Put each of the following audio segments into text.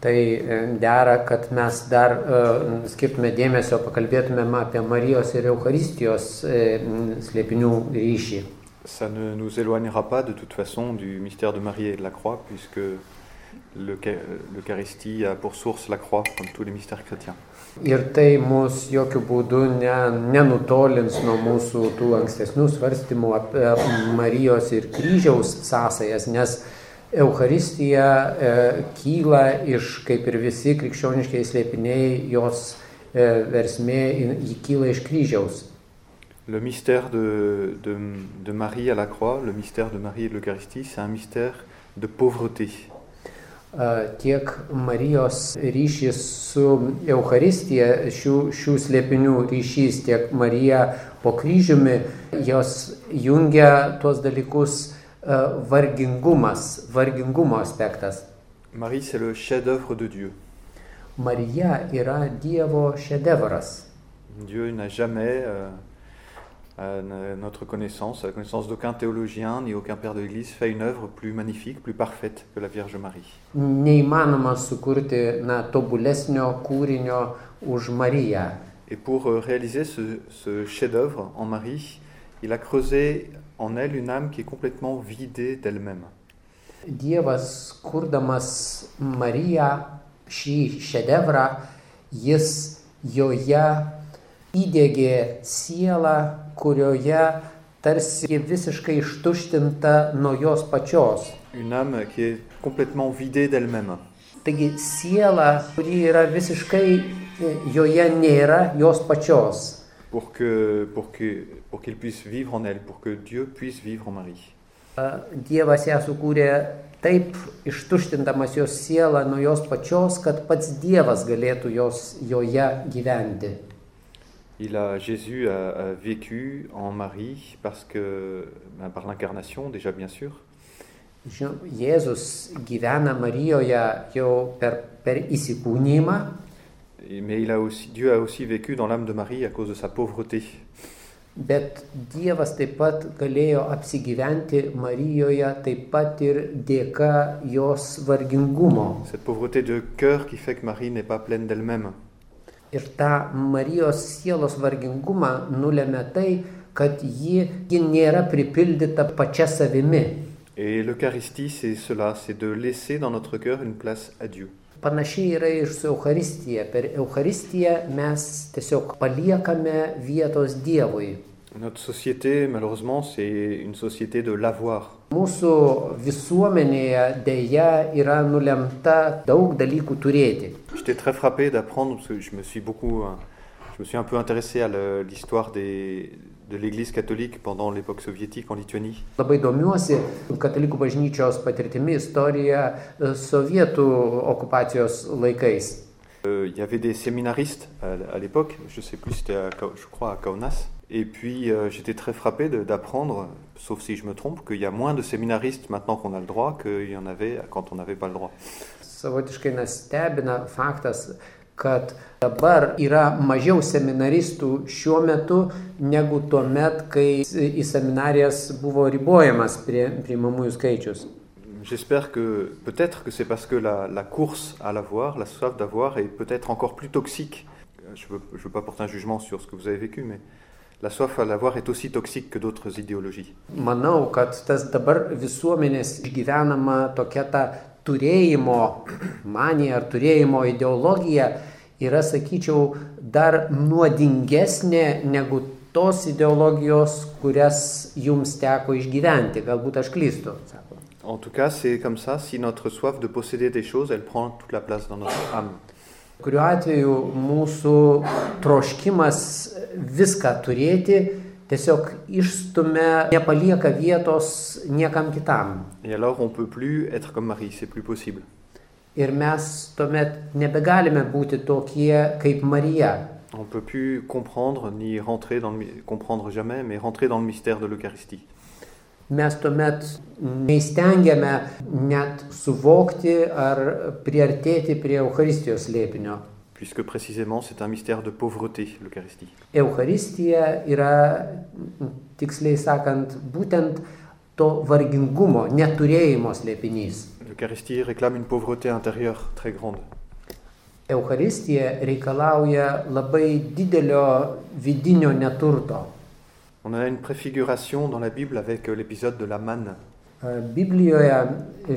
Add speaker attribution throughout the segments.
Speaker 1: Tai e, dera, kad mes dar uh, skirtume dėmesio, pakalbėtumėm apie Marijos ir Eucharistijos uh, slėpinių ryšį.
Speaker 2: Ça ne nous éloignera pas de toute façon du mystère de Marie et de la croix, puisque l'Eucharistie a pour source la croix, comme tous les mystères chrétiens.
Speaker 1: Ir tai mus jokių būdų ne, nenutolins nuo mūsų tų ankstesnių svarstymų apie Marijos ir kryžiaus sąsajas, nes Eucharistija e, kyla iš, kaip ir visi krikščioniškiai slėpiniai, jos e, versmė jį kyla iš kryžiaus.
Speaker 2: Le mystère de, de, de Marie à la croix, le mystère de Marie et de l'Eucharistie, c'est un mystère de pauvreté.
Speaker 1: tiek Marijos ryšys su Euharistija, šių, šių slėpinių ryšys, tiek Marija po kryžiumi, jos jungia tuos dalykus vargingumas, vargingumo aspektas.
Speaker 2: Marie, c'est le chef-d'œuvre de Dieu.
Speaker 1: Marija yra Dievo šedevras.
Speaker 2: Dieu n'a jamais euh, à notre connaissance, à la connaissance d'aucun théologien ni aucun père de l'Église, fait une œuvre plus magnifique, plus parfaite que la Vierge Marie.
Speaker 1: Neįmanoma sukurti na, tobulesnio kūrinio už Mariją.
Speaker 2: Et pour euh, réaliser ce, ce chef-d'œuvre en Marie, il a creusé en elle une âme qui est complètement vidée d'elle-même.
Speaker 1: Dievas, kurdamas Mariją, šį šedevrą, jis joje įdėgė sielą, kurioje tarsi visiškai ištuštinta nuo jos pačios.
Speaker 2: Une âme qui est complètement vidée d'elle-même.
Speaker 1: Taigi siela, kuri yra visiškai e, joje nėra jos pačios.
Speaker 2: Pour que pour que pour qu'il puisse vivre en elle, pour que Dieu puisse vivre en Marie.
Speaker 1: Dievas ją sukūrė taip ištuštindamas jos sielą nuo jos pačios, kad pats Dievas galėtų jos joje gyventi.
Speaker 2: Il a, Jésus a, a, vécu en Marie parce que, par l'incarnation déjà bien sûr.
Speaker 1: Jėzus gyvena Marijoje jau per, per įsikūnymą.
Speaker 2: Mais il a aussi, Dieu a aussi vécu dans l'âme de Marie à cause de sa pauvreté.
Speaker 1: Bet Dievas taip pat galėjo apsigyventi Marijoje taip pat ir dėka jos vargingumo.
Speaker 2: Cette pauvreté de cœur qui fait que Marie n'est pas pleine d'elle-même.
Speaker 1: Ir tą Marijos sielos vargingumą nulėmė tai, kad ji, ji nėra pripildyta pačia savimi.
Speaker 2: Et l'Eucharistie, c'est cela, c'est de laisser dans notre cœur une place à Dieu.
Speaker 1: Panašiai yra ir su Euharistija. Per Eucharistiją mes tiesiog paliekame vietos Dievui.
Speaker 2: Notre société, malheureusement, c'est une société de l'avoir.
Speaker 1: Mūsų visuomenėje dėja yra nulemta daug dalykų turėti.
Speaker 2: J'étais très frappé d'apprendre, parce que je me suis beaucoup, je me suis un peu intéressé à l'histoire des, de l'Église catholique pendant l'époque soviétique en Lituanie.
Speaker 1: Labai domiuosi katalikų bažnyčios patirtimi istorija sovietų okupacijos laikais.
Speaker 2: Euh, il y avait des séminaristes à, à l'époque, je sais plus, c'était je crois à Kaunas. Et puis euh, j'étais très frappé d'apprendre, sauf si je me trompe, qu'il y a moins de séminaristes maintenant qu'on a le droit qu'il y en avait quand on n'avait pas le droit.
Speaker 1: Savotiškai faktas, kad dabar yra mažiau seminaristų šiuo metu negu tuo met, kai į seminarijas buvo ribojamas prie, priimamųjų skaičius.
Speaker 2: J'espère que peut-être que c'est parce que la, la, course à l'avoir, la soif d'avoir est peut-être encore plus toxique. Je ne veux, je veux pas porter un jugement sur ce que vous avez vécu, mais la soif à l'avoir est aussi toxique que d'autres idéologies.
Speaker 1: Manau, kad tas dabar visuomenės išgyvenama tokia ta turėjimo manija ar turėjimo ideologija yra, sakyčiau, dar nuodingesnė negu tos ideologijos, kurias jums teko išgyventi. Galbūt aš klystu. Sako.
Speaker 2: En tout cas, c'est comme ça, si notre soif de posséder des choses, elle prend toute la place dans notre âme.
Speaker 1: Kuriuo atveju mūsų troškimas viską turėti tiesiog išstumia, nepalieka vietos niekam kitam.
Speaker 2: Et alors on peut plus être comme Marie, c'est plus possible.
Speaker 1: Ir mes tuomet nebegalime būti tokie kaip Marija.
Speaker 2: On peut plus comprendre ni rentrer dans le comprendre jamais, mais rentrer dans le mystère de l'Eucharistie.
Speaker 1: Mes tuomet neįstengiame net suvokti ar priartėti prie Eucharistijos lėpinio.
Speaker 2: Puisque précisément c'est un mystère de pauvreté, l'Eucharistie.
Speaker 1: Eucharistija yra, tiksliai sakant, būtent to vargingumo, neturėjimo slėpinys.
Speaker 2: L'Eucharistie réclame une pauvreté intérieure très grande.
Speaker 1: Eucharistija reikalauja labai didelio vidinio neturto.
Speaker 2: On a une préfiguration dans la Bible avec l'épisode de la manne.
Speaker 1: Biblijoje,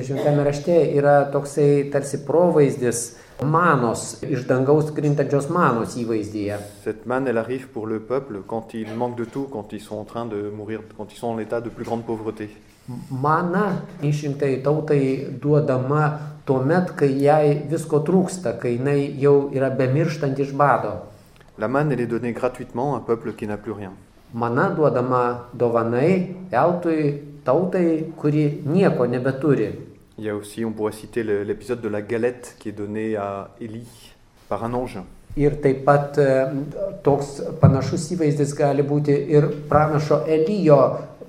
Speaker 1: šventame rašte, yra toksai tarsi provaizdis manos, iš dangaus krintančios manos įvaizdyje.
Speaker 2: Cette manne, elle arrive pour le peuple quand ils manquent de tout, quand ils sont en train de mourir, quand ils sont en état de plus grande pauvreté.
Speaker 1: Mana išrinktai tautai duodama tuo met, kai jai visko trūksta, kai jinai jau yra bemirštant iš bado.
Speaker 2: La manne, elle est donnée gratuitement à un peuple qui n'a plus rien.
Speaker 1: Mana duodama dovanai, veltui tautai, kuri nieko nebeturi.
Speaker 2: Il y a aussi, on pourrait citer l'épisode de la galette qui est donnée à Élie par un ange.
Speaker 1: Ir taip pat e, toks panašus įvaizdis gali būti ir pranašo Elijo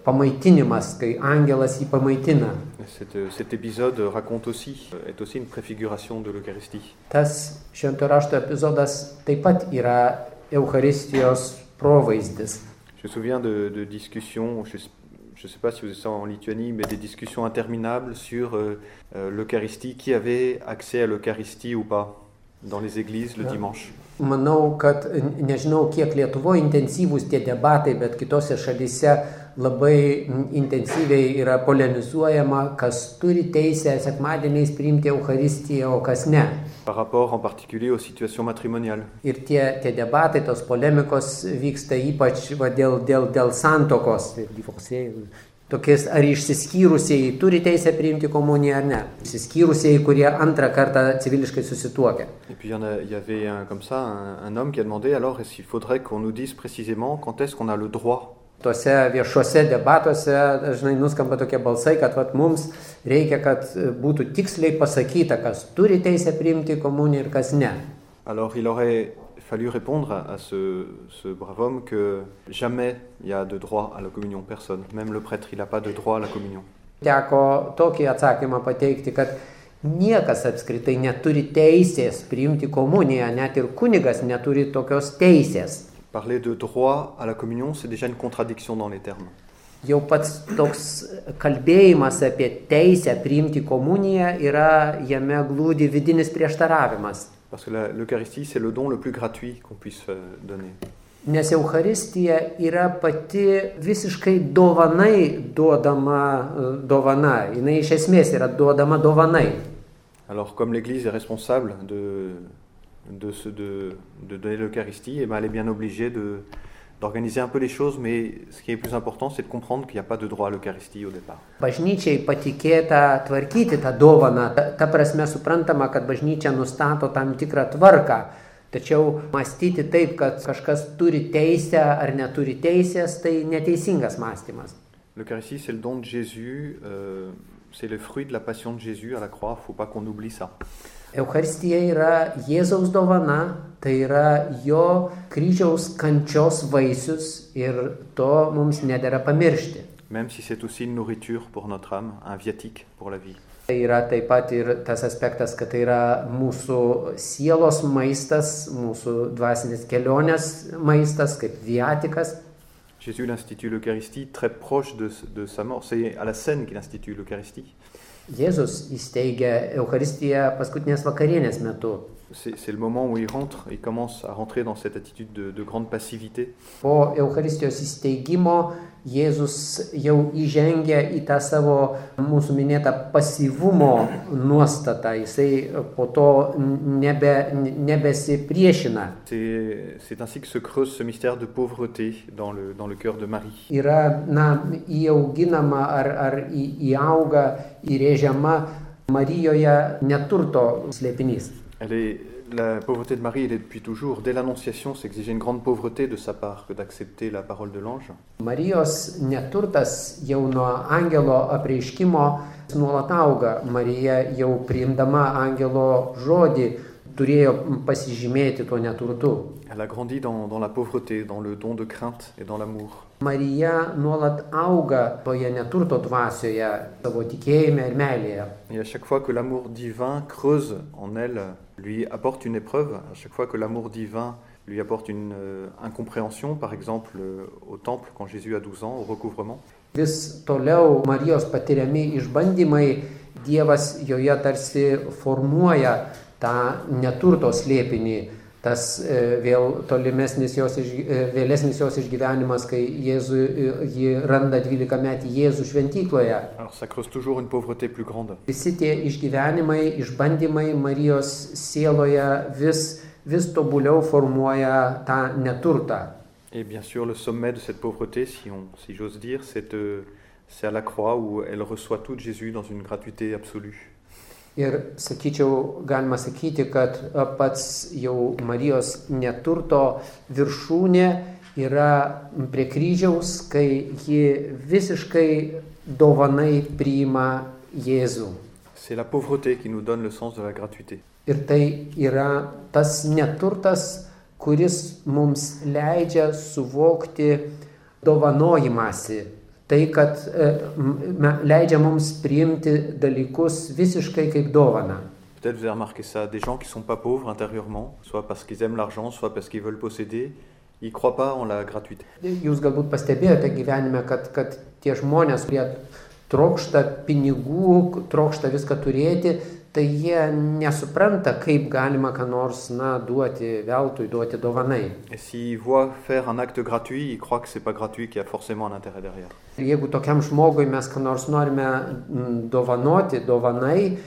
Speaker 1: pamaitinimas, kai angelas jį pamaitina.
Speaker 2: Et cet, cet épisode raconte aussi, est aussi une préfiguration de l'Eucharistie.
Speaker 1: Tas švento rašto epizodas taip pat yra Eucharistijos provaizdis.
Speaker 2: Je me souviens de, de discussions, je ne sais pas si vous êtes en Lituanie, mais des discussions interminables sur euh, euh, l'Eucharistie, qui avait accès à l'Eucharistie ou pas dans les églises le
Speaker 1: Ah.
Speaker 2: dimanche.
Speaker 1: Manau, kad nežinau, kiek Lietuvoje intensyvūs tie debatai, bet kitose šalyse labai intensyviai yra polemizuojama, kas turi teisę sekmadieniais priimti Eucharistiją, o kas ne.
Speaker 2: Par rapport en particulier aux situations matrimoniales.
Speaker 1: Ir tie, tie debatai, tos polemikos vyksta ypač va, dėl, dėl, dėl santokos. Tai divorcėjų. Tokiais ar išsiskyrusieji turi teisę priimti komuniją ar ne. Išsiskyrusieji, kurie antrą kartą civiliškai susituokia.
Speaker 2: Et puis il y, avait un, comme ça un, un homme qui a demandé alors est-ce qu'il faudrait qu'on nous dise précisément quand est-ce qu'on a le droit
Speaker 1: Tuose viešuose debatuose dažnai nuskamba tokie balsai, kad vat, mums reikia, kad būtų tiksliai pasakyta, kas turi teisę priimti komuniją ir kas ne.
Speaker 2: Alors fallu répondre à, à ce, ce brave homme que jamais il y a de droit à la communion, personne. Même le prêtre, il n'a pas de droit à la communion.
Speaker 1: Teko tokį atsakymą pateikti, kad niekas apskritai neturi teisės priimti komuniją, net ir kunigas neturi tokios teisės.
Speaker 2: Parler de droit à la communion, c'est déjà une contradiction dans les termes.
Speaker 1: Jau pats toks kalbėjimas apie teisę priimti komuniją yra jame glūdi vidinis prieštaravimas.
Speaker 2: Parce que l'Eucharistie, c'est le don le plus gratuit qu'on puisse euh, donner.
Speaker 1: Nes Euharistija yra pati visiškai dovanai duodama e, dovana. Jis iš esmės yra duodama dovanai.
Speaker 2: Alors comme l'Église est responsable de, de, ce- de, de donner l'Eucharistie, eh ben, elle est bien obligée de- d'organiser un peu les choses, mais ce qui est plus important, c'est de comprendre qu'il n'y a pas de droit à l'Eucharistie au départ.
Speaker 1: Bažnyčiai patikėta tvarkyti tą dovaną. Ta, ta prasme suprantama, kad bažnyčia nustato tam tikrą tvarką. Tačiau mąstyti taip, kad kažkas turi teisę ar neturi teisės, tai neteisingas mąstymas.
Speaker 2: L'Eucharistie, c'est le don de Jésus, euh, c'est le fruit de la passion de Jésus à la croix, il ne faut pas qu'on oublie ça.
Speaker 1: Eucharistija yra Jėzaus dovana, tai yra jo kryžiaus kančios vaisius ir to mums nedėra pamiršti.
Speaker 2: Même si c'est aussi une nourriture pour notre âme, un viatique pour la vie.
Speaker 1: Tai yra taip pat ir tas aspektas, kad tai yra mūsų sielos maistas, mūsų dvasinės kelionės maistas, kaip viatikas.
Speaker 2: Jésus il institue l'Eucharistie très proche de, de sa mort. C'est à la scène qu'il institue l'Eucharistie.
Speaker 1: Jėzus įsteigia Eucharistiją paskutinės vakarienės metu.
Speaker 2: C'est le moment où il rentre, il commence à rentrer dans cette attitude de, de grande passivité.
Speaker 1: Po Eucharistijos įsteigimo Jėzus jau įžengia į tą savo mūsų minėtą pasyvumo nuostatą. Jisai po to nebe, nebesipriešina.
Speaker 2: C'est ainsi que se creuse ce mystère de pauvreté dans le, dans le cœur de Marie.
Speaker 1: Yra, na, įauginama ar, ar į, įauga, įrėžiama Marijoje neturto slėpinys.
Speaker 2: Elle est, la pauvreté de Marie, elle est depuis toujours. Dès l'Annonciation, s'exigeait une grande pauvreté de sa part que d'accepter la parole de l'ange.
Speaker 1: Marijos neturtas jau nuo angelo apreiškimo nuolat auga. Marija jau priimdama angelo žodį turėjo pasižymėti tuo neturtu.
Speaker 2: Elle a grandi dans, dans la pauvreté, dans le don de crainte et dans l'amour.
Speaker 1: Marija nuolat auga toje neturto dvasioje, savo tikėjime ir meilėje.
Speaker 2: Et à chaque fois que l'amour divin creuse en elle, lui apporte une épreuve, à chaque fois que l'amour divin lui apporte une euh, incompréhension, par exemple euh, au temple quand Jésus a 12 ans, au recouvrement,
Speaker 1: Vis toliau Marijos patiriami išbandymai Dievas joje tarsi formuoja tą neturto slėpinį. Tas e, vėl tolimesnis jos, e, vėlesnis jos išgyvenimas, kai Jėzų, e, ji randa 12 metį Jėzų šventykloje. Visi tie išgyvenimai, išbandymai Marijos sieloje vis, vis tobuliau formuoja tą neturtą.
Speaker 2: Et bien sûr, le sommet de cette pauvreté, si, on, si j'ose dire, c'est euh, à la croix où elle reçoit tout Jésus dans une gratuité absolue.
Speaker 1: Ir sakyčiau, galima sakyti, kad pats jau Marijos neturto viršūnė yra prie kryžiaus, kai ji visiškai dovanai priima Jėzų.
Speaker 2: C'est la pauvreté qui nous donne le sens de la gratuité.
Speaker 1: Ir tai yra tas neturtas, kuris mums leidžia suvokti dovanojimąsi. Tai, kad e, leidžia mums priimti dalykus visiškai kaip dovaną.
Speaker 2: Peut-être vous avez remarqué ça, des gens qui sont pas pauvres intérieurement, soit parce qu'ils aiment l'argent, soit parce qu'ils veulent posséder, ils croient pas en la gratuité.
Speaker 1: Jūs galbūt pastebėjote gyvenime, kad, kad tie žmonės, kurie trokšta pinigų, trokšta viską turėti, tai jie nesupranta, kaip galima ką nors na, duoti veltui, duoti dovanai.
Speaker 2: Gratuit, ils croient que c'est pas gratuit, qu'il y a forcément un intérêt derrière.
Speaker 1: Ir jeigu tokiam žmogui mes ką nors norime mm, dovanoti, dovanai,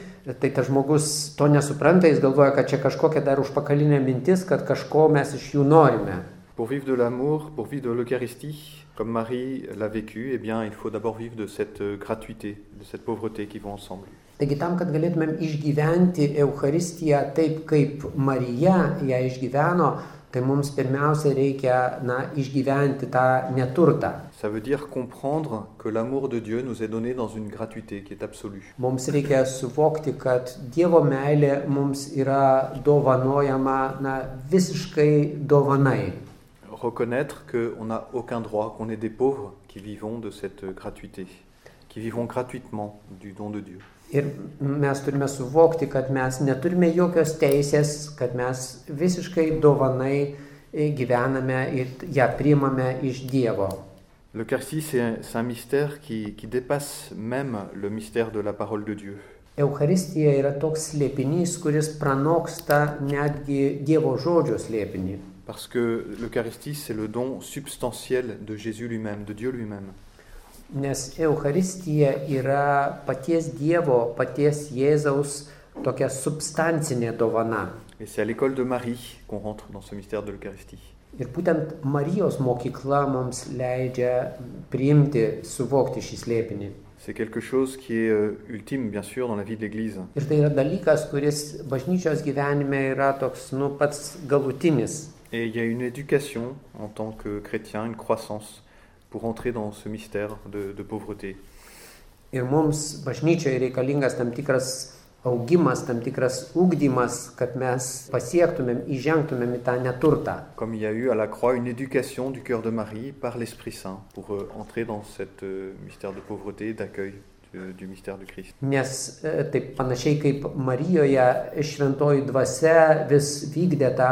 Speaker 1: tai tas žmogus to nesupranta, jis galvoja, kad čia kažkokia dar užpakalinė mintis, kad kažko mes iš jų norime.
Speaker 2: Pour vivre de l'amour, pour vivre de l'Eucharistie, comme Marie l'a vécu, eh bien, il faut d'abord vivre de cette euh, gratuité, de cette pauvreté qui vont ensemble.
Speaker 1: Taigi tam, kad galėtumėm išgyventi Eucharistiją taip, kaip Marija ją išgyveno, tai mums pirmiausia reikia na, išgyventi tą neturtą.
Speaker 2: Ça veut dire comprendre que l'amour de Dieu nous est donné dans une gratuité qui est absolue.
Speaker 1: Mums reikia suvokti, kad Dievo meilė mums yra dovanojama na, visiškai dovanai.
Speaker 2: Reconnaître qu'on n'a aucun droit, qu'on est des pauvres qui vivons de cette gratuité, qui vivons gratuitement du don de Dieu.
Speaker 1: Ir mes turime suvokti, kad mes neturime jokios teisės, kad mes visiškai dovanai e, gyvename ir ją priimame iš Dievo.
Speaker 2: L'Eucharistie, c'est un, c'est un mystère qui, qui dépasse même le mystère de la parole de Dieu.
Speaker 1: Eucharistija yra toks slėpinys, kuris pranoksta netgi Dievo žodžio slėpinį.
Speaker 2: Parce que l'Eucharistie, c'est le don substantiel de Jésus lui-même, de Dieu lui-même.
Speaker 1: Nes Eucharistija yra paties Dievo, paties Jėzaus tokia substancinė dovana.
Speaker 2: Et c'est à l'école de Marie qu'on rentre dans ce mystère de l'Eucharistie.
Speaker 1: Ir būtent Marijos mokykla mums leidžia priimti, suvokti šį slėpinį.
Speaker 2: C'est quelque chose qui est euh, ultime, bien sûr, dans la vie de l'Église.
Speaker 1: Ir tai yra dalykas, kuris bažnyčios gyvenime yra toks, nu, pats galutinis.
Speaker 2: Et il y a une éducation en tant que chrétien, une croissance pour entrer dans ce mystère de, de pauvreté.
Speaker 1: Ir mums bažnyčioje reikalingas tam tikras augimas, tam tikras ugdymas, kad mes pasiektumėm, įžengtumėm į tą neturtą.
Speaker 2: Comme il y a eu à la croix une éducation du cœur de Marie par l'Esprit Saint pour euh, entrer dans ce mystère de pauvreté, d'accueil du, du mystère du Christ.
Speaker 1: Nes e, taip panašiai kaip Marijoje šventoji dvasia vis vykdė tą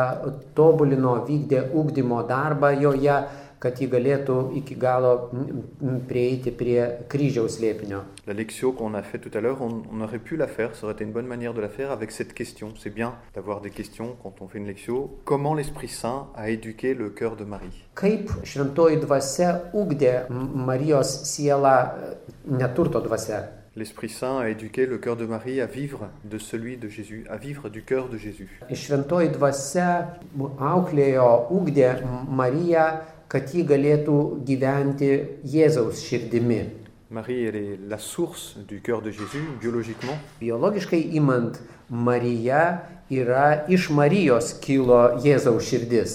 Speaker 1: tobulino, vykdė ugdymo darbą joje, kad ji galėtų iki galo m, m, prieiti prie kryžiaus slėpinio.
Speaker 2: La lectio qu'on a fait tout à l'heure, on, on aurait pu la faire, ça aurait été une bonne manière de la faire avec cette question. C'est bien d'avoir des questions quand on fait une lectio. Comment l'Esprit Saint a éduqué le cœur de Marie?
Speaker 1: Kaip šventoji dvasia ugdė M- Marijos sielą e, neturto dvasia?
Speaker 2: L'Esprit Saint a éduqué le cœur de Marie à vivre de celui de Jésus, à vivre du cœur de Jésus.
Speaker 1: Šventoji dvasia auklėjo, ugdė Mariją, kad ji galėtų gyventi Jėzaus širdimi.
Speaker 2: Marie, elle est la source du cœur de Jésus, biologiquement.
Speaker 1: Biologiškai imant, Marija yra iš Marijos kilo Jėzaus širdis.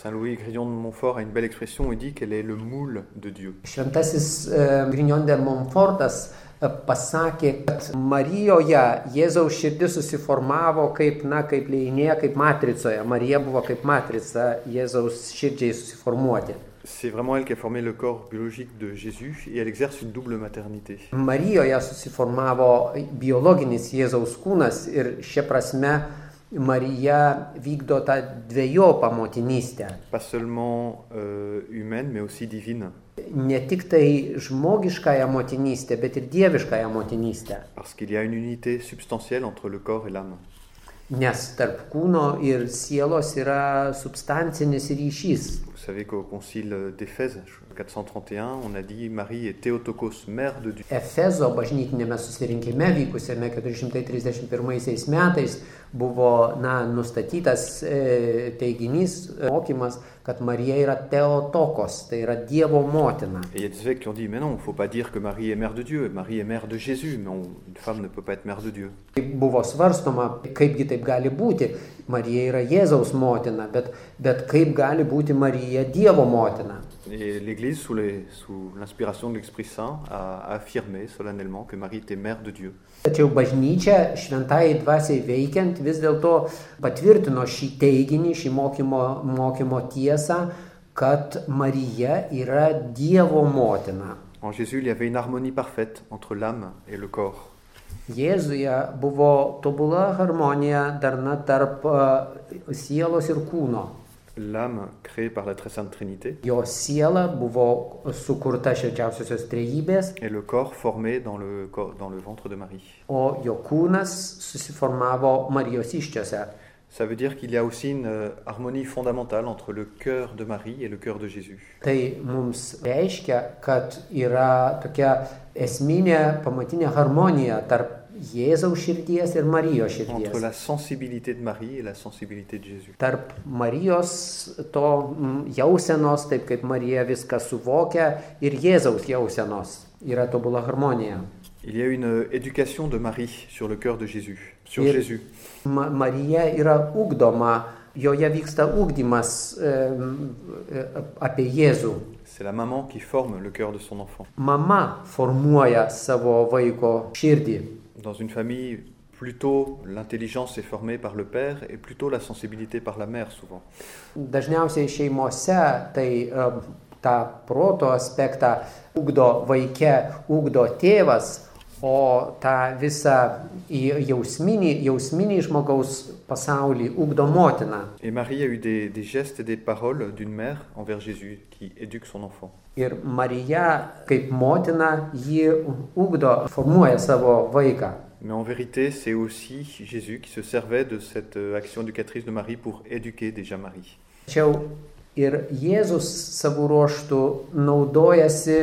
Speaker 2: Saint Louis Grillon de Montfort a une belle expression, il dit qu'elle est le moule de Dieu.
Speaker 1: Šventasis e, Grignon de Montfortas e, pasakė, kad Marijoje Jėzaus širdis susiformavo kaip, na, kaip leinėje, kaip matricoje. Marija buvo kaip matrica Jėzaus širdžiai susiformuoti.
Speaker 2: C'est vraiment elle qui a formé le corps biologique de Jésus et elle exerce une double maternité.
Speaker 1: Marijoje susiformavo biologinis Jėzaus kūnas ir šia prasme Marija vykdo tą dviejopą motinystę.
Speaker 2: Pas seulement euh, humaine, mais aussi divine.
Speaker 1: Ne tik tai žmogiškąją motinystę, bet ir dieviškąją motinystę.
Speaker 2: Parce qu'il y a une unité substantielle entre le corps et l'âme.
Speaker 1: Nes tarp kūno ir sielos yra substancinis ryšys.
Speaker 2: Vous savez qu'au concile d'Éphèse, 431, on a dit Marie est Théotokos, mère de Dieu.
Speaker 1: Efezo bažnytinėme susirinkime vykusiame 431 metais buvo na, nustatytas e, teiginys, e, mokymas, kad Marija yra Teotokos, tai yra Dievo motina.
Speaker 2: Et il y a des évêques qui ont dit Mais non, il ne faut pas dire que Marie est mère de Dieu. Marie est mère de Jésus, mais on- une femme ne peut pas être mère de Dieu.
Speaker 1: Tai Buvo svarstoma, kaipgi taip gali būti. Marija yra Jėzaus motina, bet, bet kaip gali būti Marija Dievo motina.
Speaker 2: Et l'Église, sous les- sous l'inspiration de l'Esprit Saint, a affirmé solennellement que Marie était mère de Dieu.
Speaker 1: Tačiau bažnyčia šventai dvasiai veikiant vis dėlto patvirtino šį teiginį, šį mokymo, mokymo tiesą, kad Marija yra Dievo motina.
Speaker 2: En Jésus, il y avait une harmonie parfaite entre l'âme et le corps.
Speaker 1: Jėzuje buvo tobula harmonija darna tarp a, sielos ir kūno.
Speaker 2: L'âme créée par la très sainte Trinité
Speaker 1: Jo siela buvo sukurta šilčiausiosios trejybės,
Speaker 2: et le corps formé dans le, corps- dans le ventre de Marie.
Speaker 1: o jo kūnas susiformavo Marijos iščiose.
Speaker 2: Ça veut dire qu'il y a aussi une euh, harmonie fondamentale entre le cœur de Marie et le cœur de Jésus.
Speaker 1: Tai mums reiškia, kad yra tokia esminė pamatinė harmonija tarp Jėzaus širdies ir Marijos
Speaker 2: Entre
Speaker 1: širdies.
Speaker 2: la sensibilité de Marie et la sensibilité de Jésus.
Speaker 1: Tarp Marijos to mm, jausenos, taip kaip Marija viską suvokia, ir Jėzaus jausenos yra tobula harmonija.
Speaker 2: Il y a une éducation de Marie sur le cœur de Jésus, sur
Speaker 1: Et-
Speaker 2: Jésus.
Speaker 1: Ma Marija yra ugdoma, joje vyksta ugdymas e, e, apie Jėzų.
Speaker 2: C'est la maman qui forme le cœur de son enfant.
Speaker 1: Mama formuoja savo vaiko širdį.
Speaker 2: Dans une famille, plutôt l'intelligence est formée par le père et plutôt la sensibilité par la mère souvent.
Speaker 1: Dažniausiai šeimose tai e, tą proto aspektą ugdo vaikė, ugdo tėvas, o tą visą į- jausminį, jausminį žmogaus pasaulį ugdo motina.
Speaker 2: Et Marie a eu des, des gestes et des paroles d'une mère envers Jésus qui éduque son enfant.
Speaker 1: Ir Marija kaip motina jį ugdo, formuoja savo vaiką.
Speaker 2: Mais en vérité, c'est aussi Jésus qui se servait de cette euh, action éducatrice de Marie pour éduquer déjà Marie.
Speaker 1: Tačiau ir Jėzus savo ruoštų naudojasi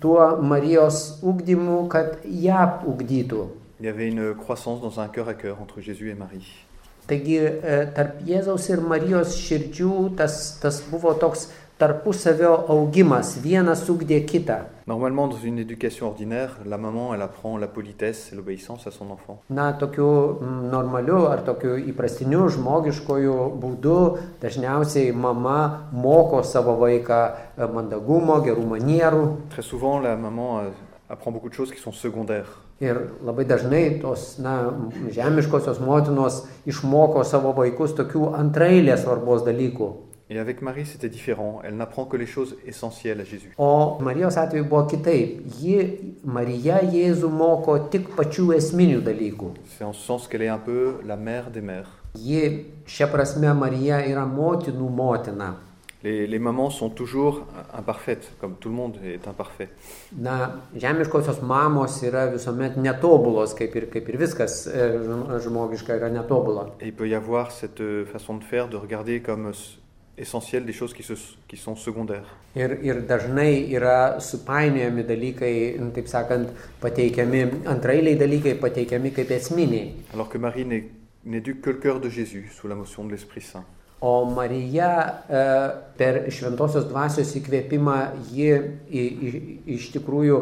Speaker 1: tuo Marijos ugdymu, kad ją ugdytų.
Speaker 2: Il y avait une croissance dans un cœur à cœur entre Jésus et Marie.
Speaker 1: Taigi e, tarp Jėzaus ir Marijos širdžių tas, tas buvo toks tarpusavio augimas, vienas ugdė kitą.
Speaker 2: Normalement, dans une éducation ordinaire, la maman, elle apprend la politesse et l'obéissance à son enfant.
Speaker 1: Na, tokiu mm, normaliu ar tokiu įprastiniu žmogiškoju būdu dažniausiai mama moko savo vaiką e, mandagumo, gerų manierų.
Speaker 2: Très souvent, la maman euh, apprend beaucoup de choses qui sont secondaires.
Speaker 1: Ir labai dažnai tos na, žemiškosios motinos išmoko savo vaikus tokių antrailės svarbos dalykų.
Speaker 2: Et avec Marie, c'était différent. Elle n'apprend que les choses essentielles à Jésus.
Speaker 1: O Marijos atveju buvo kitaip. Ji, Marija Jėzų moko tik pačių esminių dalykų.
Speaker 2: C'est en ce sens qu'elle est un peu la mère des mères.
Speaker 1: Ji, šia prasme, Marija yra motinų motina.
Speaker 2: Les, les mamans sont toujours imparfaites, comme tout le monde est imparfait.
Speaker 1: Na, žemiškosios mamos yra visuomet netobulos, kaip ir, kaip ir viskas e, žm- žmogiška yra netobula.
Speaker 2: Et il peut y avoir cette euh, façon de faire, de regarder comme s- essentielles des choses qui, se, qui sont secondaires.
Speaker 1: Ir, ir dažnai yra supainiojami dalykai, nu, taip sakant, pateikiami, antrailiai dalykai pateikiami kaip esminiai.
Speaker 2: Alors que Marie n'est- n'éduque que le cœur de Jésus sous la motion de l'Esprit Saint.
Speaker 1: O Marija e, per šventosios dvasios įkvėpimą ji iš tikrųjų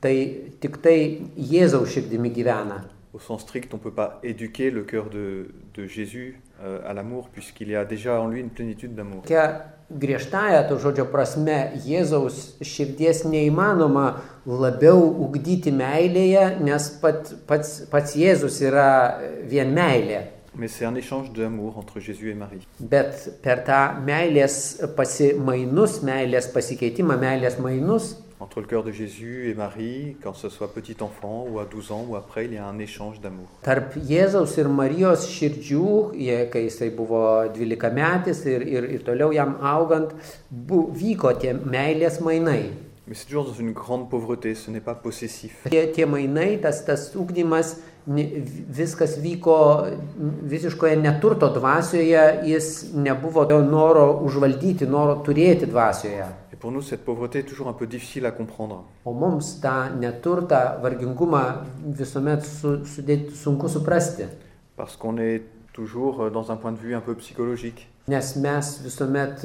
Speaker 1: tai tik tai Jėzaus širdimi gyvena.
Speaker 2: Au sens strict, on ne peut pas éduquer le cœur de, de Jésus euh, à l'amour, puisqu'il y a déjà en lui une plénitude d'amour.
Speaker 1: Tokia griežtąją to žodžio prasme Jėzaus širdies neįmanoma labiau ugdyti meilėje, nes pat, pats, pats Jėzus yra vien meilė.
Speaker 2: Mais c'est un échange d'amour entre Jésus et Marie.
Speaker 1: Bet per tą meilės pasimainus, meilės pasikeitimą, meilės mainus,
Speaker 2: Entre le cœur de Jésus et Marie, quand ce soit petit enfant ou à 12 ans ou après, il y a un échange d'amour.
Speaker 1: Tarp Jėzaus ir Marijos širdžių, jie, kai jisai buvo 12 metais ir, ir, ir toliau jam augant, bu, vyko tie meilės mainai.
Speaker 2: Mais c'est toujours dans une grande pauvreté, ce n'est pas possessif.
Speaker 1: Tie, tie mainai, tas, tas ugdymas, viskas vyko visiškoje neturto dvasioje, jis nebuvo noro užvaldyti, noro turėti dvasioje.
Speaker 2: Pour nous, cette pauvreté est toujours un peu difficile à comprendre.
Speaker 1: O mums tą neturtą, vargingumą visuomet su, sudėti, sunku suprasti,
Speaker 2: Parce qu'on est toujours euh, dans un point de vue un peu psychologique.
Speaker 1: nes mes visuomet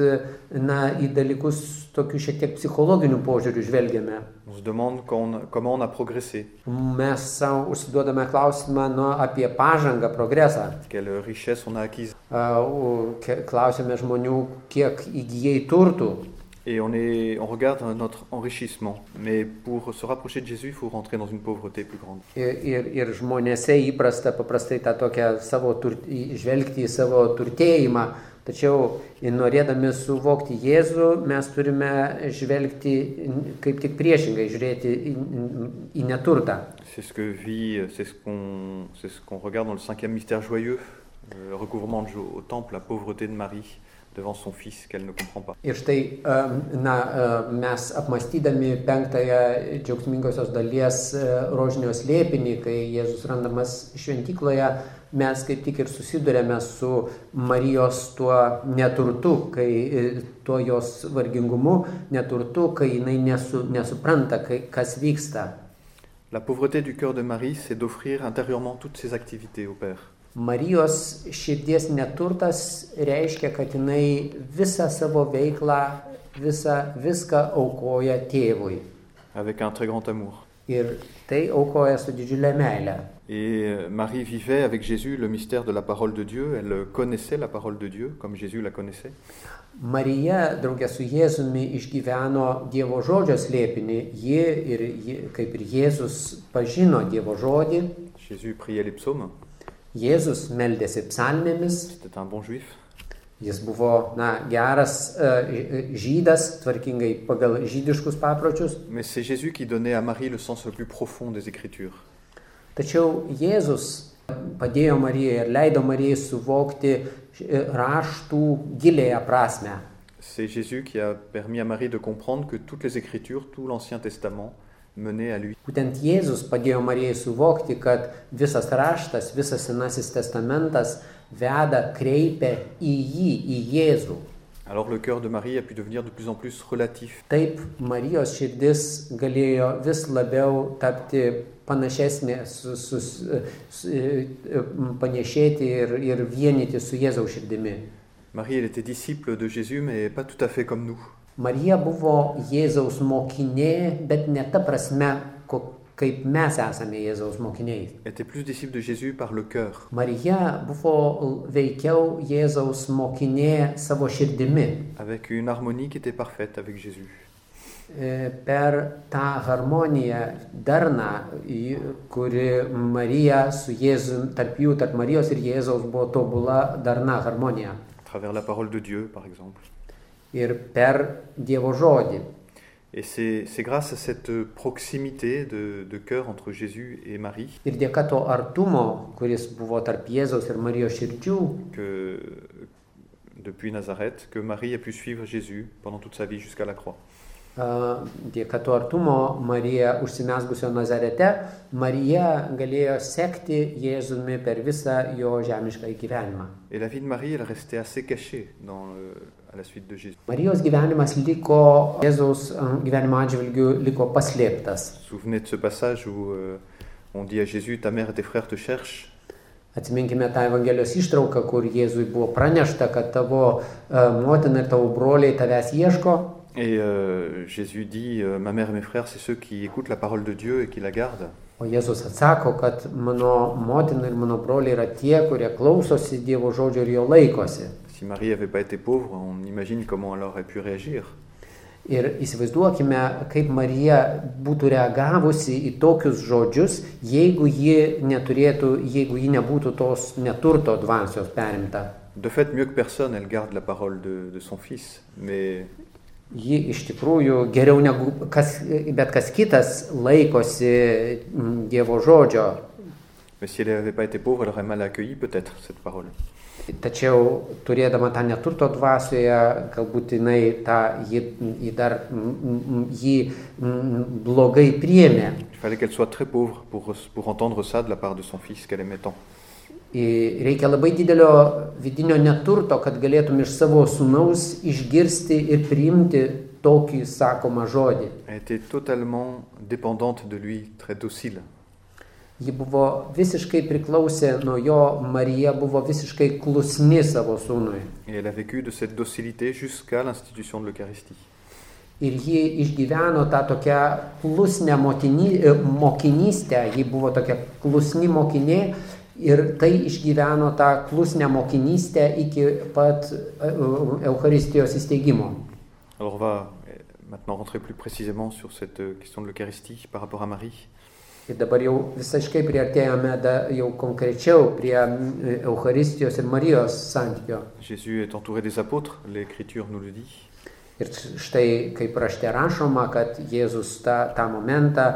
Speaker 1: na, į dalykus tokių šiek tiek psichologinių požiūrių žvelgiame.
Speaker 2: On se demande on comment on a progressé,
Speaker 1: Mes savo užsiduodame klausimą nu, apie pažangą, progresą.
Speaker 2: quelle richesse on a acquise.
Speaker 1: A, o, ke- Klausime žmonių, kiek įgyjai turtų.
Speaker 2: Et on, est, on regarde notre enrichissement. Mais pour se rapprocher de Jésus, il faut rentrer dans une pauvreté plus grande.
Speaker 1: Ir, ir, ir žmonėse įprasta paprastai tą tokią savo tur, į- žvelgti į savo turtėjimą. Tačiau norėdami suvokti Jėzų, mes turime žvelgti kaip tik priešingai, žiūrėti į, į neturtą.
Speaker 2: C'est ce que vit, c'est ce qu'on c'est ce qu'on regarde dans le cinquième mystère joyeux, le recouvrement de au temple, la pauvreté de Marie devant son fils qu'elle ne comprend pas.
Speaker 1: Ir štai, em, na, em, mes apmastydami penktąją džiaugsmingosios dalies e, rožinio slėpinį, kai Jėzus randamas šventykloje, mes kaip tik ir susidurėme su Marijos tuo neturtu, kai e, tuo jos vargingumu, neturtu, kai jinai nesu, nesupranta, kai, kas vyksta.
Speaker 2: La pauvreté du cœur de Marie, c'est d'offrir intérieurement toutes ses activités au Père.
Speaker 1: Marijos širdies neturtas reiškia, kad jinai visą savo veiklą, visą, viską aukoja tėvui.
Speaker 2: avec un très grand amour.
Speaker 1: Ir tai aukoja su didžiulė meilė.
Speaker 2: Et Marie vivait avec Jésus le mystère de la parole de Dieu, elle connaissait la parole de Dieu comme Jésus la connaissait.
Speaker 1: Marija, draugė su Jėzumi, išgyveno Dievo žodžio slėpinį. Ji ir ji, kaip ir Jėzus pažino Dievo žodį.
Speaker 2: Jésus priait les psaumes,
Speaker 1: Jėzus meldėsi psalmėmis.
Speaker 2: bon.
Speaker 1: Jis buvo na, geras e, žydas, tvarkingai pagal žydiškus papročius. Tačiau Jėzus padėjo Marijai ir leido Marijai suvokti e, raštų gilėją prasme.
Speaker 2: C'est Jésus qui a permis à Marie de comprendre que toutes les Écritures, tout l'Ancien Testament.
Speaker 1: Būtent Jėzus padėjo Marijai suvokti, kad visas raštas, visas Senasis testamentas veda, kreipia į jį, į Jėzų.
Speaker 2: Alors le cœur de Marie a pu devenir de plus en plus relatif.
Speaker 1: Taip Marijos širdis galėjo vis labiau tapti panašesnė, su, su, su, su, panešėti ir, ir vienyti su Jėzaus širdimi.
Speaker 2: Marie, elle était disciple de Jésus, mais pas tout à fait comme nous.
Speaker 1: Marija buvo Jėzaus mokinė, bet ne ta prasme, kaip mes esame Jėzaus mokiniai. Marija buvo veikiau Jėzaus mokinė savo širdimi. E, Per tą harmoniją, darną, kuri Marija su Jėzum, tarp jų, tarp Marijos ir Jėzaus buvo tobula darna harmonija.
Speaker 2: travers la parole de Dieu, par exemple.
Speaker 1: Ir per Dievo žodį.
Speaker 2: Et c'est grâce à cette proximité de, de cœur entre Jésus et Marie
Speaker 1: Ir dėka to artumo, kuris buvo tarp Jėzaus ir Marijos širdžių,
Speaker 2: que, depuis Nazareth, que Marie a pu suivre Jésus pendant toute sa vie jusqu'à la croix.
Speaker 1: a, dėka to artumo Marija užsimesgusio Nazarete, Marija galėjo sekti Jėzumi per visą jo žemišką gyvenimą.
Speaker 2: Et la vie de Marie, elle restait assez cachée dans le-
Speaker 1: Marijos gyvenimas liko, Jėzaus gyvenimo atžvilgių liko paslėptas.
Speaker 2: Euh, on dit à Jésus, ta mère et tes frères te cherchent
Speaker 1: Atsiminkime tą Evangelijos ištrauką, kur Jėzui buvo pranešta, kad tavo motina ir tavo broliai tavęs ieško.
Speaker 2: Et euh, Jésus dit, euh, ma mère et mes frères, c'est ceux qui écoutent la parole de Dieu et qui la gardent.
Speaker 1: O Jėzus atsako, kad mano motina ir mano broliai yra tie, kurie klausosi Dievo žodžio ir jo laikosi.
Speaker 2: Si Marie n'avait pas été pauvre, on imagine comment elle aurait pu réagir.
Speaker 1: Ir įsivaizduokime, kaip Marija būtų reagavusi į tokius žodžius, jeigu ji neturėtų, jeigu ji nebūtų tos neturto dvasios perimta.
Speaker 2: De fait, mieux que personne, elle garde la parole de, de son fils. Mais
Speaker 1: ji iš tikrųjų geriau negu kas, bet kas kitas laikosi mm, Dievo žodžio.
Speaker 2: Mais si elle n'avait pas été pauvre, elle aurait mal accueilli peut-être cette parole.
Speaker 1: Tačiau turėdama tą neturto dvasioje, galbūt jinai tą, jį, jį dar jį blogai priėmė. Reikia labai didelio vidinio neturto, kad galėtum iš savo sunaus išgirsti ir priimti tokį sakomą žodį.
Speaker 2: Elle était totalement dépendante de lui, très docile.
Speaker 1: Ji buvo visiškai priklausė nuo jo, Marija buvo visiškai klusni savo sūnui.
Speaker 2: Et elle a vécu de cette docilité jusqu'à l'institution de l'Eucharistie.
Speaker 1: Ir ji išgyveno tą tokią klusnę motiny, e, mokinystę, ji buvo tokia klusni mokinė ir tai išgyveno tą klusnę mokinystę iki pat e, įsteigimo.
Speaker 2: Alors on va euh, maintenant rentrer plus précisément sur cette euh, question de l'Eucharistie par rapport à Marie.
Speaker 1: Ir dabar jau visiškai priartėjome da, jau konkrečiau prie Eucharistijos ir Marijos santykio.
Speaker 2: Apôtres.
Speaker 1: Ir štai kaip rašte rašoma, kad Jėzus tą, tą momentą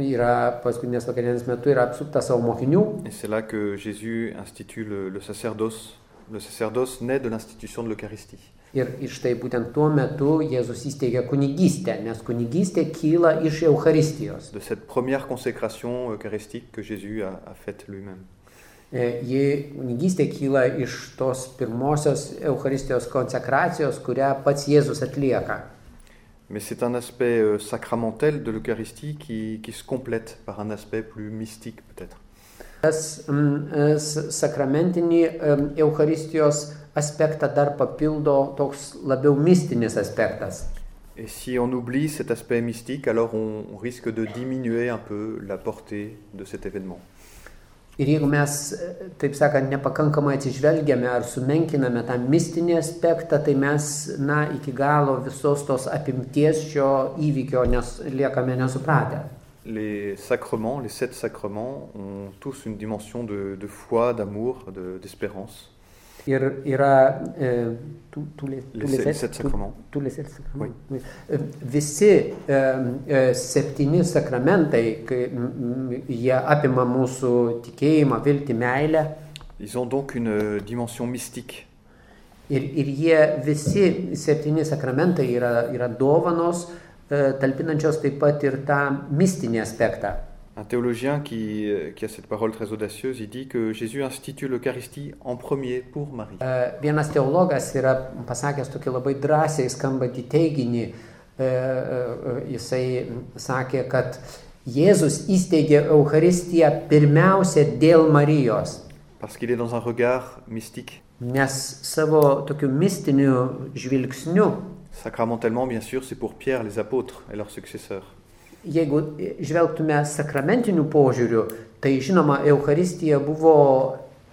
Speaker 1: yra paskutinės vakarienės metu yra apsuptas savo mokinių.
Speaker 2: Là que Jésus institue le, le sacerdoce. Le sacerdoce naît de l'institution de l'Eucharistie.
Speaker 1: Ir, ir štai būtent tuo metu Jėzus įsteigia kunigystę, nes kunigystė kyla iš Eucharistijos.
Speaker 2: De cette première consécration eucharistique que Jésus a, a faite lui-même.
Speaker 1: E, Ji kunigystė kyla iš tos pirmosios Eucharistijos konsekracijos, kurią pats Jėzus atlieka.
Speaker 2: Mais c'est un aspect euh, sacramentel de l'Eucharistie qui, qui se complète par un aspect plus mystique peut-être.
Speaker 1: Tas mm, e, sakramentinį em, Eucharistijos aspektą dar papildo toks labiau mistinis aspektas.
Speaker 2: Et si on oublie cet aspect mystique, alors on, on risque de diminuer un peu la portée de cet événement.
Speaker 1: Ir jeigu mes, e, taip sakant, nepakankamai atsižvelgiame ar sumenkiname tą mistinį aspektą, tai mes, na, iki galo visos tos apimties šio įvykio nes, liekame nesupratę.
Speaker 2: Les sacrements, les sept sacrements, ont tous une dimension de, de foi, d'amour, de- d'espérance.
Speaker 1: Ir yra e, tų, lė-
Speaker 2: Les
Speaker 1: tų,
Speaker 2: sept-
Speaker 1: lėsės-
Speaker 2: sept sacrements.
Speaker 1: tų, tų lėsės sakramentų. E, Visi e, e, septyni sakramentai, kai m, m, jie apima mūsų tikėjimą, viltį, meilę.
Speaker 2: Ils ont donc une euh, dimension mystique.
Speaker 1: Ir, ir jie visi septyni sakramentai yra, yra dovanos, e, talpinančios taip pat ir tą mistinį aspektą.
Speaker 2: Un théologien qui, euh, qui a cette parole très audacieuse, il dit que Jésus institue l'Eucharistie en premier pour Marie.
Speaker 1: E, Vienas teologas yra pasakęs tokį labai drąsiai skambantį teiginį. E, e, e, Jisai sakė, kad Jėzus įsteigė Eucharistiją pirmiausia dėl Marijos,
Speaker 2: Parce qu'il est dans un regard mystique.
Speaker 1: nes savo tokiu mistiniu žvilgsniu,
Speaker 2: Sacramentellement, bien sûr, c'est pour Pierre, les apôtres et leurs successeurs.
Speaker 1: Jeigu žvelgtume sakramentiniu požiūriu, tai žinoma, Eucharistija buvo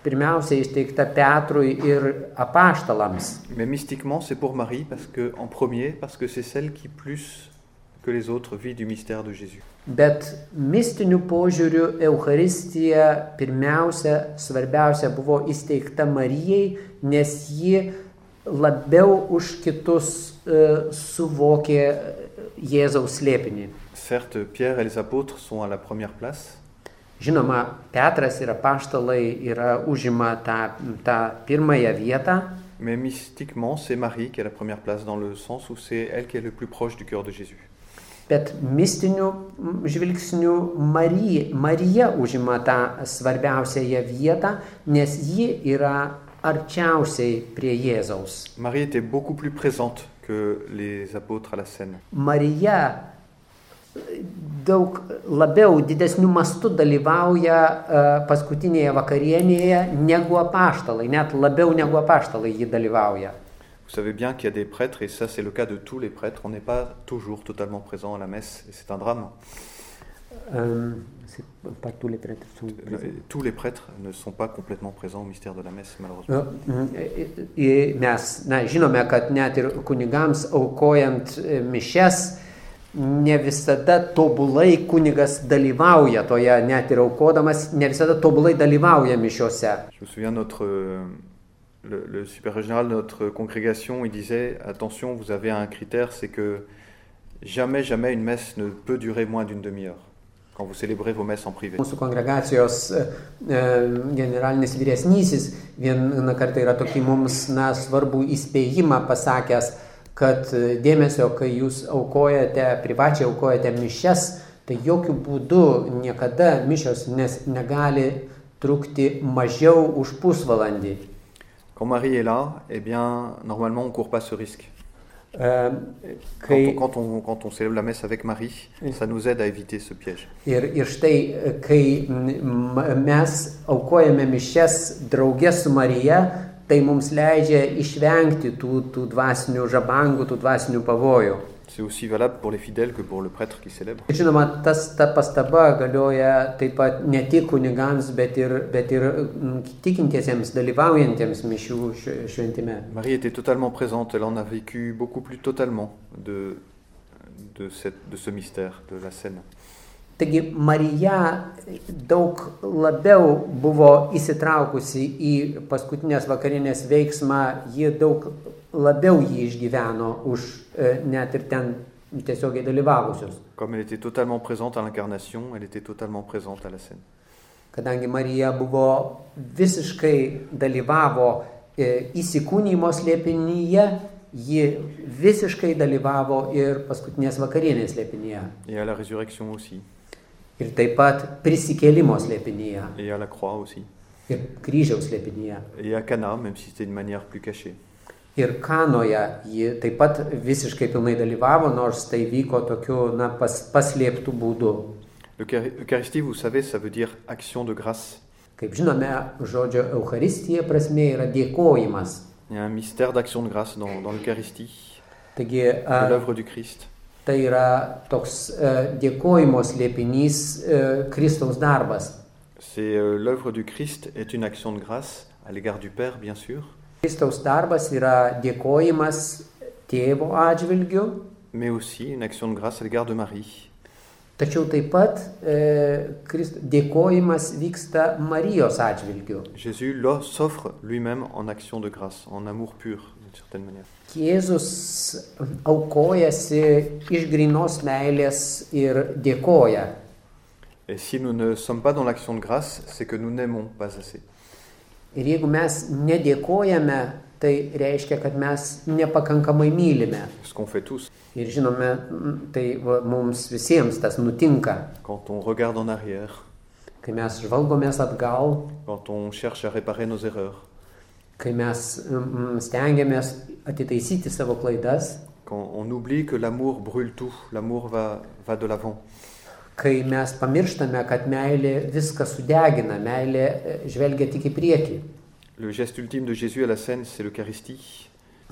Speaker 1: pirmiausia įsteigta Petrui ir apaštalams.
Speaker 2: Mais mystiquement, c'est pour Marie parce que, en premier, parce que c'est celle qui, plus que les autres, vit du mystère de Jésus.
Speaker 1: Bet mistiniu požiūriu Eucharistija pirmiausia, svarbiausia buvo įsteigta Marijai, nes ji labiau už kitus e, suvokė Jėzaus slėpinį.
Speaker 2: Certes, Pierre et les apôtres sont à la première place,
Speaker 1: Žinoma, Petras ir apaštalai yra užima tą, tą pirmąją vietą,
Speaker 2: mais mystiquement, c'est Marie qui a la première place dans le sens où c'est elle qui est le plus proche du cœur de Jésus.
Speaker 1: bet mistiniu žvilgsniu Marija, Marija užima tą svarbiausiąją vietą, nes ji yra arčiausiai prie Jėzaus.
Speaker 2: Marie était beaucoup plus présente que les apôtres à la scène.
Speaker 1: Marija daug labiau didesnių mastų dalyvauja e, paskutinėje vakarienėje negu apaštalai, net labiau negu apaštalai ji dalyvauja.
Speaker 2: Vous savez bien qu'il y a des prêtres, et ça c'est le cas de tous les prêtres, on n'est pas toujours totalement présent à la messe, et c'est un drame.
Speaker 1: Um, pas tous les prêtres sont
Speaker 2: Euh, Tous les prêtres ne sont pas complètement présents au mystère de la messe, malheureusement.
Speaker 1: E, e, Mes na, žinome, kad net ir kunigams aukojant e, mišes, ne visada tobulai kunigas dalyvauja toje, net ir aukodamas, ne visada tobulai dalyvauja mišiuose.
Speaker 2: Euh, le, le supérieur général de notre congrégation, il disait attention, vous avez un critère, c'est que jamais, jamais une messe ne peut durer moins d'une demi-heure quand vous célébrez vos messes en privé.
Speaker 1: Mūsų kongregacijos e, e, generalinis vyresnysis vieną kartą yra tokį mums na, svarbų įspėjimą pasakęs, kad e, dėmesio, kai jūs aukojate, privačiai aukojate mišes, tai jokių būdų niekada mišios nes, negali trukti mažiau už pusvalandį.
Speaker 2: Quand Marie est là, eh bien, normalement, on ne court pas ce risque.
Speaker 1: E,
Speaker 2: Quand,
Speaker 1: Kai,
Speaker 2: on, quand, on, quand on célèbre la messe avec Marie, ça nous aide à éviter ce piège.
Speaker 1: ir, ir štai, kai mes aukojame mišes draugė su Marija, tai mums leidžia išvengti tų, tų dvasinių žabangų, tų dvasinių pavojų.
Speaker 2: C'est aussi valable pour les fidèles que pour le prêtre qui célèbre.
Speaker 1: Ir Žinoma, tas, ta pastaba galioja taip pat ne tik kunigams, bet ir, bet ir tikintiesiems, dalyvaujantiems mišių š- šventime.
Speaker 2: Marie était totalement présente, elle en a vécu beaucoup plus totalement de, de, cette, de ce mystère, de la scène.
Speaker 1: Taigi Marija daug labiau buvo įsitraukusi į paskutinės vakarinės veiksmą, ji daug labiau jį išgyveno už e, net ir ten tiesiogiai dalyvavusius. Kadangi Marija buvo visiškai dalyvavo e, įsikūnymo slėpinyje, ji visiškai dalyvavo ir paskutinės vakarienės slėpinyje. Ir taip pat prisikėlimo slėpinyje.
Speaker 2: et à la croix aussi,
Speaker 1: Ir kryžiaus slėpinyje.
Speaker 2: et à Cana, même si c'était d'une manière plus cachée.
Speaker 1: Ir kanoje ji taip pat visiškai pilnai dalyvavo, nors tai vyko tokiu na, pas, paslėptų būdu.
Speaker 2: L'Euchari- L'Eucharistie, vous savez, ça veut dire action de grâce.
Speaker 1: Kaip žinome, žodžio Euharistija prasme yra dėkojimas.
Speaker 2: Il y a un mystère d'action de grâce dans, dans l'Eucharistie,
Speaker 1: Taigi
Speaker 2: de
Speaker 1: a,
Speaker 2: l'œuvre du Christ.
Speaker 1: Tai yra toks a, dėkojimo slėpinys a, Kristaus darbas.
Speaker 2: C'est euh, l'œuvre du Christ est une action de grâce à l'égard du Père, bien sûr,
Speaker 1: Kristaus darbas yra dėkojimas tėvo atžvilgiu,
Speaker 2: mais aussi une action de grâce à l'égard de Marie.
Speaker 1: tačiau taip pat e, Krist, dėkojimas vyksta Marijos atžvilgiu.
Speaker 2: Jésus s'offre lui-même en action de grâce, en amour pur, certaine manière.
Speaker 1: Jėzus aukojasi iš grinos meilės ir dėkoja.
Speaker 2: Et si nous ne sommes pas dans l'action de grâce, c'est que nous n'aimons pas assez.
Speaker 1: Ir jeigu mes nedėkojame, tai reiškia, kad mes nepakankamai mylime.
Speaker 2: Ce qu'on fait tous.
Speaker 1: Ir žinome, tai va, mums visiems tas nutinka,
Speaker 2: Quand on regarde en arrière,
Speaker 1: kai mes žvalgomės atgal,
Speaker 2: quand on cherche à réparer nos erreurs,
Speaker 1: kai mes m, stengiamės atitaisyti savo klaidas,
Speaker 2: quand on oublie que l'amour brûle tout, l'amour va, va de l'avant.
Speaker 1: kai mes pamirštame, kad meilė viską sudegina, meilė e, žvelgia tik į priekį.
Speaker 2: Le geste ultime de Jésus à la scène, c'est l'Eucharistie.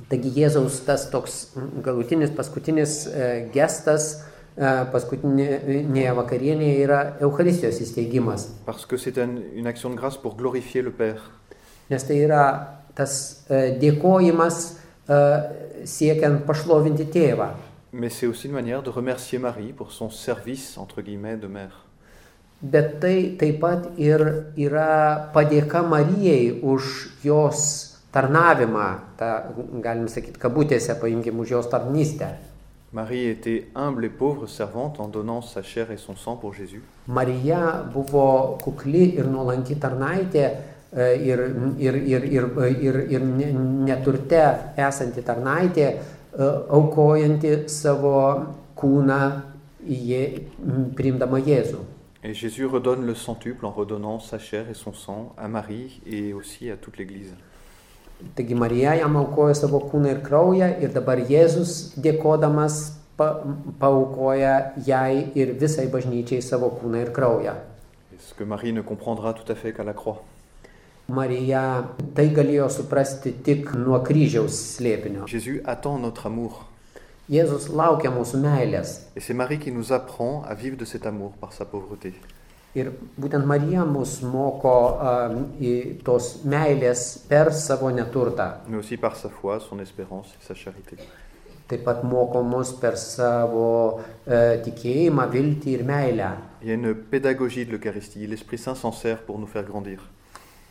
Speaker 1: Taigi Jėzaus tas toks mm, galutinis, paskutinis e, gestas e, paskutinėje vakarienėje yra Eucharistijos įsteigimas.
Speaker 2: Parce que c'est un- une action de grâce pour glorifier le Père.
Speaker 1: Nes tai yra tas e, dėkojimas e, siekiant pašlovinti tėvą.
Speaker 2: Mais c'est aussi une manière de remercier Marie pour son service, entre guillemets, de mère.
Speaker 1: Bet tai taip pat ir yra padėka Marijai už jos tarnavimą, tą, galim sakyti, kabutėse paimkim už jos tarnystę.
Speaker 2: Marie était humble et pauvre servante en donnant sa chair et son sang pour Jésus.
Speaker 1: Marija buvo kukli ir nuolanki tarnaitė ir, ir, ir, ir, ir, ir ne- neturte esanti tarnaitė, aukojanti savo kūną jė, priimdama Jėzų.
Speaker 2: Et Jésus redonne le centuple en redonnant sa chair et son sang à Marie et aussi à toute l'Église.
Speaker 1: Taigi Marija jam aukojo savo kūną ir kraują ir dabar Jėzus dėkodamas pa, paukoja jai ir visai bažnyčiai savo kūną ir kraują.
Speaker 2: Et ce que Marie ne comprendra tout à fait qu'à la croix.
Speaker 1: Marija tai galėjo suprasti tik nuo kryžiaus slėpinio.
Speaker 2: Jésus attend notre amour.
Speaker 1: Jėzus laukia mūsų meilės.
Speaker 2: Et c'est Marie qui nous apprend à vivre de cet amour par sa pauvreté.
Speaker 1: Ir būtent Marija mus moko um, į tos meilės per savo neturtą.
Speaker 2: mais aussi par sa foi, son espérance et sa charité.
Speaker 1: Taip pat moko mus per savo uh, tikėjimą, viltį ir meilę.
Speaker 2: Il y a une pédagogie de l'Eucharistie. L'Esprit Saint s'en sert pour nous faire grandir.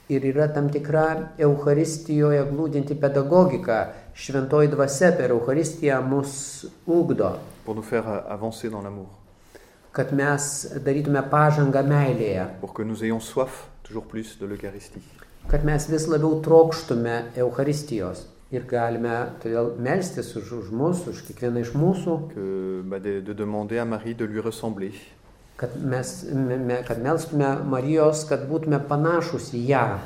Speaker 1: Ir yra tam tikra Eucharistijoje glūdinti pedagogika. Šventoji dvasia per Eucharistiją mus ugdo,
Speaker 2: pour nous faire avancer dans l'amour,
Speaker 1: kad mes darytume pažangą meilėje,
Speaker 2: pour que nous ayons soif toujours plus de l'Eucharistie.
Speaker 1: kad mes vis labiau trokštume Eucharistijos. Ir galime todėl melstis už, už mus, už kiekvieną iš mūsų,
Speaker 2: que, bah, de, de demander à Marie de lui ressembler,
Speaker 1: kad mes me, me- kad melstume Marijos, kad būtume panašus į ją.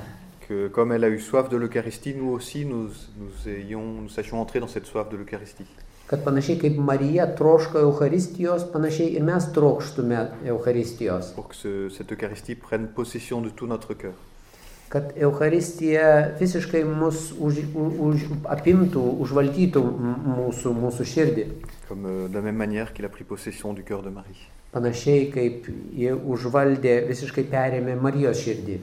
Speaker 2: que comme elle a eu soif de l'Eucharistie, nous aussi, nous, nous, ayons, nous sachions entrer dans cette soif de l'Eucharistie.
Speaker 1: Kad panašiai kaip Marija troško Eucharistijos, panašiai ir mes trokštume Eucharistijos.
Speaker 2: Pour que ce- cette Eucharistie prenne possession de tout notre cœur.
Speaker 1: Kad Eucharistija visiškai mus už, už, apimtų, užvaldytų mūsų, mūsų širdį.
Speaker 2: Comme euh, de la même manière qu'il a pris possession du cœur de Marie.
Speaker 1: Panašiai kaip ji užvaldė, visiškai perėmė Marijos širdį.